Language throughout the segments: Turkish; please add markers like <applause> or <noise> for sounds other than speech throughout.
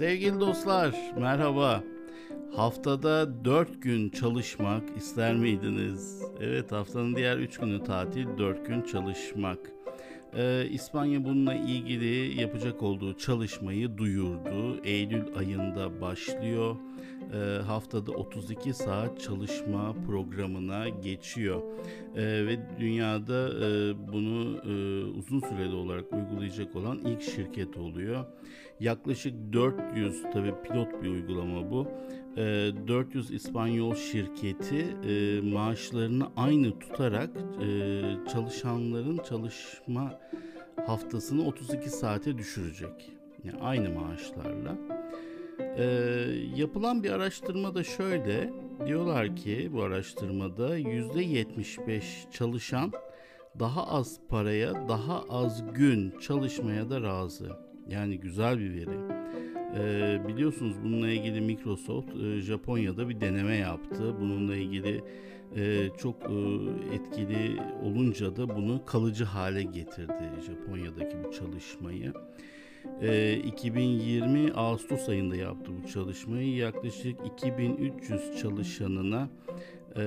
Sevgili dostlar, merhaba. Haftada 4 gün çalışmak ister miydiniz? Evet, haftanın diğer 3 günü tatil, 4 gün çalışmak. Ee, İspanya bununla ilgili yapacak olduğu çalışmayı duyurdu. Eylül ayında başlıyor. Ee, haftada 32 saat çalışma programına geçiyor. Ee, ve dünyada e, bunu e, uzun süreli olarak uygulayacak olan ilk şirket oluyor. Yaklaşık 400 tabi pilot bir uygulama bu. 400 İspanyol şirketi e, maaşlarını aynı tutarak e, çalışanların çalışma haftasını 32 saate düşürecek. Yani aynı maaşlarla. E, yapılan bir araştırma da şöyle. Diyorlar ki bu araştırmada %75 çalışan daha az paraya, daha az gün çalışmaya da razı. Yani güzel bir veri. Ee, biliyorsunuz bununla ilgili Microsoft e, Japonya'da bir deneme yaptı. Bununla ilgili e, çok e, etkili olunca da bunu kalıcı hale getirdi Japonya'daki bu çalışmayı. E, 2020 Ağustos ayında yaptı bu çalışmayı. Yaklaşık 2300 çalışanına e,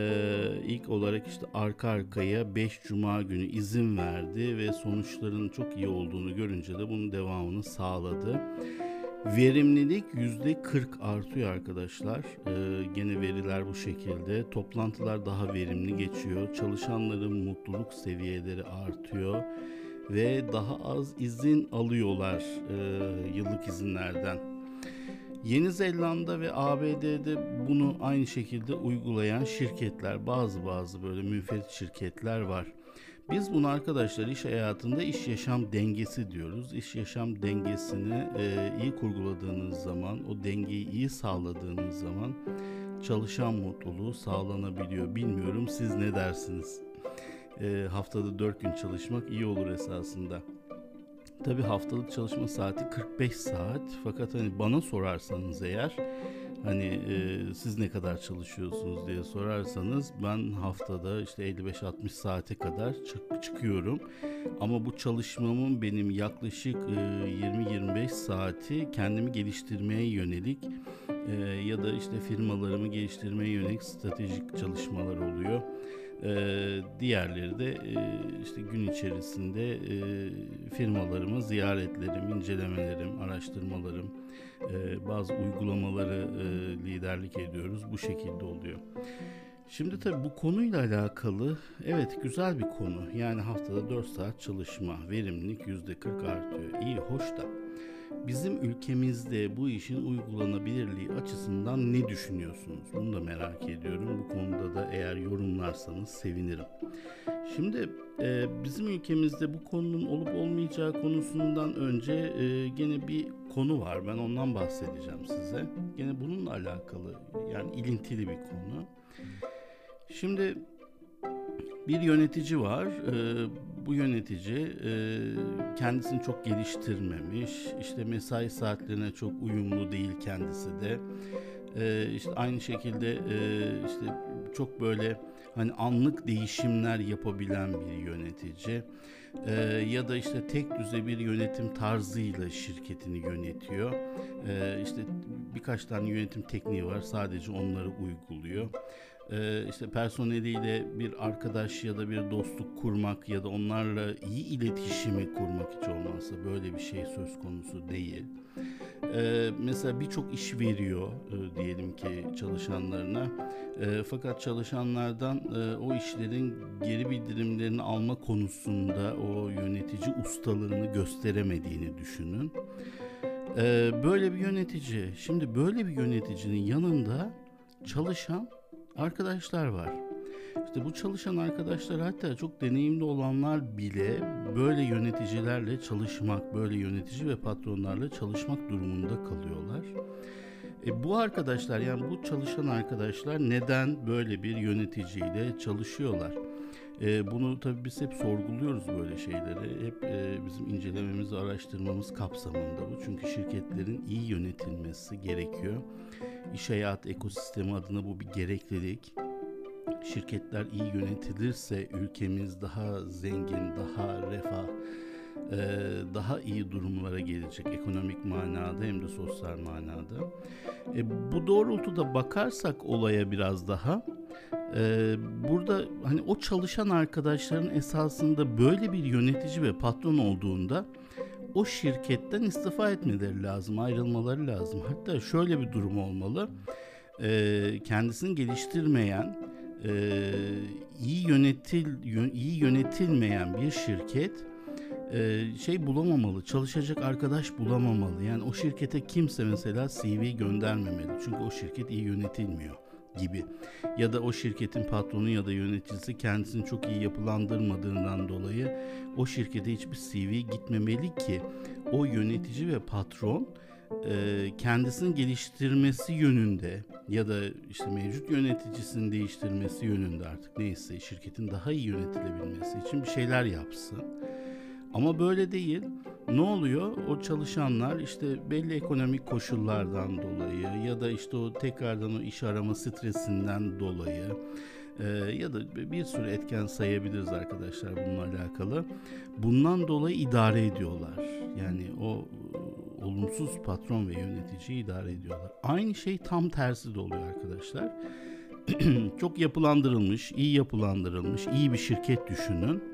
ilk olarak işte arka arkaya 5 cuma günü izin verdi ve sonuçların çok iyi olduğunu görünce de bunun devamını sağladı. Verimlilik yüzde 40 artıyor arkadaşlar. Ee, gene veriler bu şekilde. Toplantılar daha verimli geçiyor. Çalışanların mutluluk seviyeleri artıyor ve daha az izin alıyorlar e, yıllık izinlerden. Yeni Zelanda ve ABD'de bunu aynı şekilde uygulayan şirketler, bazı bazı böyle münferit şirketler var. Biz bunu arkadaşlar iş hayatında iş yaşam dengesi diyoruz. İş yaşam dengesini e, iyi kurguladığınız zaman, o dengeyi iyi sağladığınız zaman çalışan mutluluğu sağlanabiliyor. Bilmiyorum siz ne dersiniz? E, haftada 4 gün çalışmak iyi olur esasında. Tabi haftalık çalışma saati 45 saat fakat hani bana sorarsanız eğer hani e, siz ne kadar çalışıyorsunuz diye sorarsanız ben haftada işte 55-60 saate kadar çık çıkıyorum. Ama bu çalışmamın benim yaklaşık e, 20-25 saati kendimi geliştirmeye yönelik e, ya da işte firmalarımı geliştirmeye yönelik stratejik çalışmalar oluyor. Ee, diğerleri de e, işte gün içerisinde e, firmalarımı ziyaretlerim, incelemelerim, araştırmalarım, e, bazı uygulamaları e, liderlik ediyoruz. Bu şekilde oluyor. Şimdi tabii bu konuyla alakalı evet güzel bir konu. Yani haftada 4 saat çalışma, verimlilik %40 artıyor. İyi, hoş da bizim ülkemizde bu işin uygulanabilirliği açısından ne düşünüyorsunuz? Bunu da merak ediyorum. Bu konuda da eğer yorumlarsanız sevinirim. Şimdi e, bizim ülkemizde bu konunun olup olmayacağı konusundan önce e, gene bir konu var. Ben ondan bahsedeceğim size. Gene bununla alakalı yani ilintili bir konu. Şimdi bir yönetici var. E, bu yönetici e, kendisini çok geliştirmemiş. İşte mesai saatlerine çok uyumlu değil kendisi de. E, işte aynı şekilde e, işte çok böyle hani anlık değişimler yapabilen bir yönetici. E, ya da işte tek düze bir yönetim tarzıyla şirketini yönetiyor. E, işte birkaç tane yönetim tekniği var sadece onları uyguluyor e, işte personeliyle bir arkadaş ya da bir dostluk kurmak ya da onlarla iyi iletişimi kurmak hiç olmazsa böyle bir şey söz konusu değil. E, mesela birçok iş veriyor e, diyelim ki çalışanlarına e, fakat çalışanlardan e, o işlerin geri bildirimlerini alma konusunda o yönetici ustalığını gösteremediğini düşünün. E, böyle bir yönetici şimdi böyle bir yöneticinin yanında çalışan arkadaşlar var. İşte bu çalışan arkadaşlar hatta çok deneyimli olanlar bile böyle yöneticilerle çalışmak, böyle yönetici ve patronlarla çalışmak durumunda kalıyorlar. E bu arkadaşlar yani bu çalışan arkadaşlar neden böyle bir yöneticiyle çalışıyorlar? E, bunu tabii biz hep sorguluyoruz böyle şeyleri. Hep e, bizim incelememiz, araştırmamız kapsamında bu. Çünkü şirketlerin iyi yönetilmesi gerekiyor. İş hayat ekosistemi adına bu bir gereklilik. Şirketler iyi yönetilirse ülkemiz daha zengin, daha refah daha iyi durumlara gelecek ekonomik manada hem de sosyal manada. E, bu doğrultuda bakarsak olaya biraz daha e, burada hani o çalışan arkadaşların esasında böyle bir yönetici ve patron olduğunda o şirketten istifa etmeleri lazım, ayrılmaları lazım. Hatta şöyle bir durum olmalı. E, kendisini geliştirmeyen, iyi yönetil iyi yönetilmeyen bir şirket şey bulamamalı, çalışacak arkadaş bulamamalı. Yani o şirkete kimse mesela CV göndermemeli. Çünkü o şirket iyi yönetilmiyor gibi. Ya da o şirketin patronu ya da yöneticisi kendisini çok iyi yapılandırmadığından dolayı o şirkete hiçbir CV gitmemeli ki o yönetici ve patron e, kendisini geliştirmesi yönünde ya da işte mevcut yöneticisini değiştirmesi yönünde artık neyse şirketin daha iyi yönetilebilmesi için bir şeyler yapsın. Ama böyle değil. Ne oluyor? O çalışanlar işte belli ekonomik koşullardan dolayı ya da işte o tekrardan o iş arama stresinden dolayı e, ya da bir sürü etken sayabiliriz arkadaşlar bununla alakalı. Bundan dolayı idare ediyorlar. Yani o e, olumsuz patron ve yöneticiyi idare ediyorlar. Aynı şey tam tersi de oluyor arkadaşlar. <clears throat> Çok yapılandırılmış, iyi yapılandırılmış, iyi bir şirket düşünün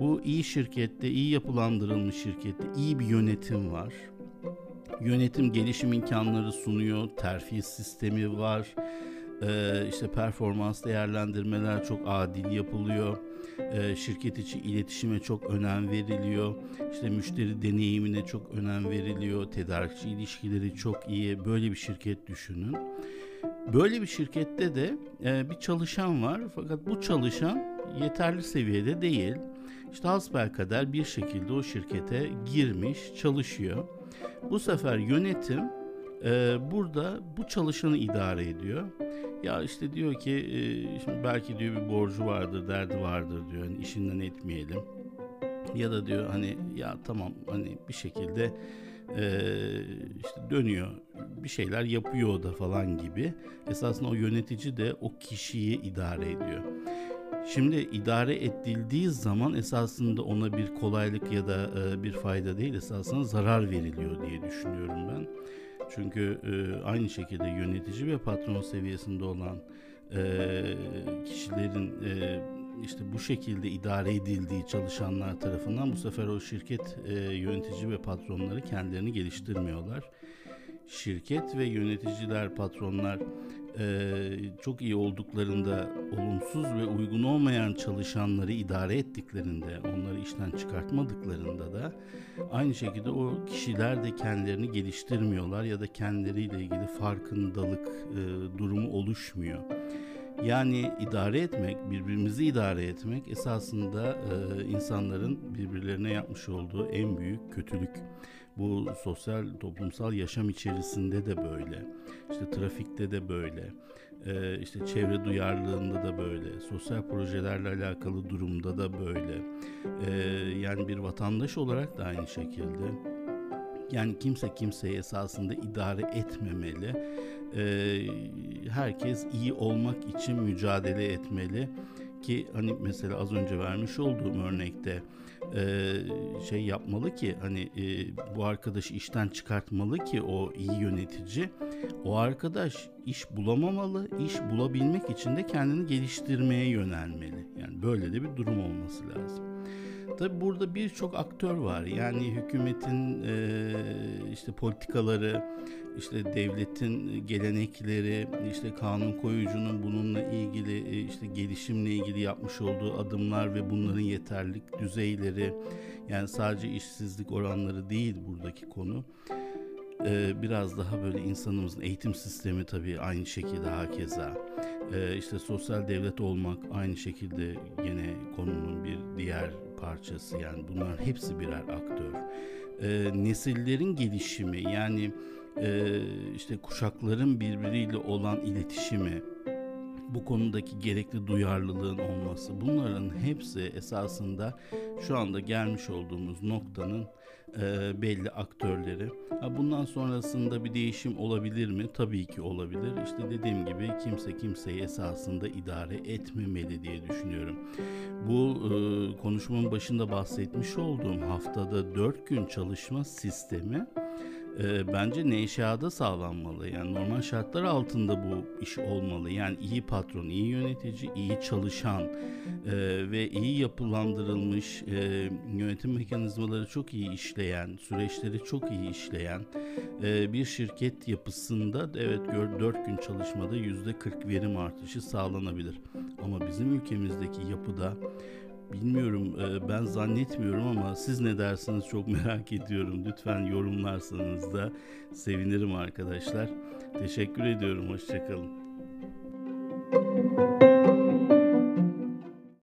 bu iyi şirkette, iyi yapılandırılmış şirkette iyi bir yönetim var. Yönetim gelişim imkanları sunuyor, terfi sistemi var. Ee, işte performans değerlendirmeler çok adil yapılıyor. Ee, şirket içi iletişime çok önem veriliyor. İşte müşteri deneyimine çok önem veriliyor. Tedarikçi ilişkileri çok iyi. Böyle bir şirket düşünün. Böyle bir şirkette de e, bir çalışan var fakat bu çalışan yeterli seviyede değil. İşte hasbelkader bir şekilde o şirkete girmiş, çalışıyor. Bu sefer yönetim e, burada bu çalışanı idare ediyor. Ya işte diyor ki e, şimdi belki diyor bir borcu vardır, derdi vardır diyor. Hani işinden etmeyelim. Ya da diyor hani ya tamam hani bir şekilde e, işte dönüyor bir şeyler yapıyor da falan gibi. Esasında o yönetici de o kişiyi idare ediyor. Şimdi idare edildiği zaman esasında ona bir kolaylık ya da e, bir fayda değil esasında zarar veriliyor diye düşünüyorum ben. Çünkü e, aynı şekilde yönetici ve patron seviyesinde olan e, kişilerin işte bu şekilde idare edildiği çalışanlar tarafından bu sefer o şirket yönetici ve patronları kendilerini geliştirmiyorlar. Şirket ve yöneticiler, patronlar e, çok iyi olduklarında olumsuz ve uygun olmayan çalışanları idare ettiklerinde, onları işten çıkartmadıklarında da aynı şekilde o kişiler de kendilerini geliştirmiyorlar ya da kendileriyle ilgili farkındalık e, durumu oluşmuyor. Yani idare etmek, birbirimizi idare etmek esasında e, insanların birbirlerine yapmış olduğu en büyük kötülük. Bu sosyal toplumsal yaşam içerisinde de böyle. İşte trafikte de böyle. Ee, işte çevre duyarlılığında da böyle. Sosyal projelerle alakalı durumda da böyle. Ee, yani bir vatandaş olarak da aynı şekilde. Yani kimse kimseyi esasında idare etmemeli. Ee, herkes iyi olmak için mücadele etmeli ki hani mesela az önce vermiş olduğum örnekte e, şey yapmalı ki hani e, bu arkadaşı işten çıkartmalı ki o iyi yönetici o arkadaş iş bulamamalı iş bulabilmek için de kendini geliştirmeye yönelmeli yani böyle de bir durum olması lazım. Tabi burada birçok aktör var. Yani hükümetin e, işte politikaları, işte devletin gelenekleri, işte kanun koyucunun bununla ilgili e, işte gelişimle ilgili yapmış olduğu adımlar ve bunların yeterlilik düzeyleri yani sadece işsizlik oranları değil buradaki konu. Ee, biraz daha böyle insanımızın eğitim sistemi tabii aynı şekilde hakeza. Ee, işte sosyal devlet olmak aynı şekilde yine konunun bir diğer parçası yani bunların hepsi birer aktör. Ee, nesillerin gelişimi yani e, işte kuşakların birbiriyle olan iletişimi bu konudaki gerekli duyarlılığın olması bunların hepsi esasında şu anda gelmiş olduğumuz noktanın e, belli aktörleri. Ha, bundan sonrasında bir değişim olabilir mi? Tabii ki olabilir. İşte dediğim gibi kimse kimseyi esasında idare etmemeli diye düşünüyorum. Bu e, konuşmanın başında bahsetmiş olduğum haftada 4 gün çalışma sistemi e, bence neşada sağlanmalı. Yani normal şartlar altında bu iş olmalı. Yani iyi patron, iyi yönetici, iyi çalışan e, ve iyi yapılandırılmış e, yönetim mekanizmaları çok iyi işleyen, süreçleri çok iyi işleyen e, bir şirket yapısında evet 4 gün çalışmada %40 verim artışı sağlanabilir. Ama bizim ülkemizdeki yapıda Bilmiyorum e, ben zannetmiyorum ama siz ne dersiniz çok merak ediyorum. Lütfen yorumlarsanız da sevinirim arkadaşlar. Teşekkür ediyorum. Hoşçakalın.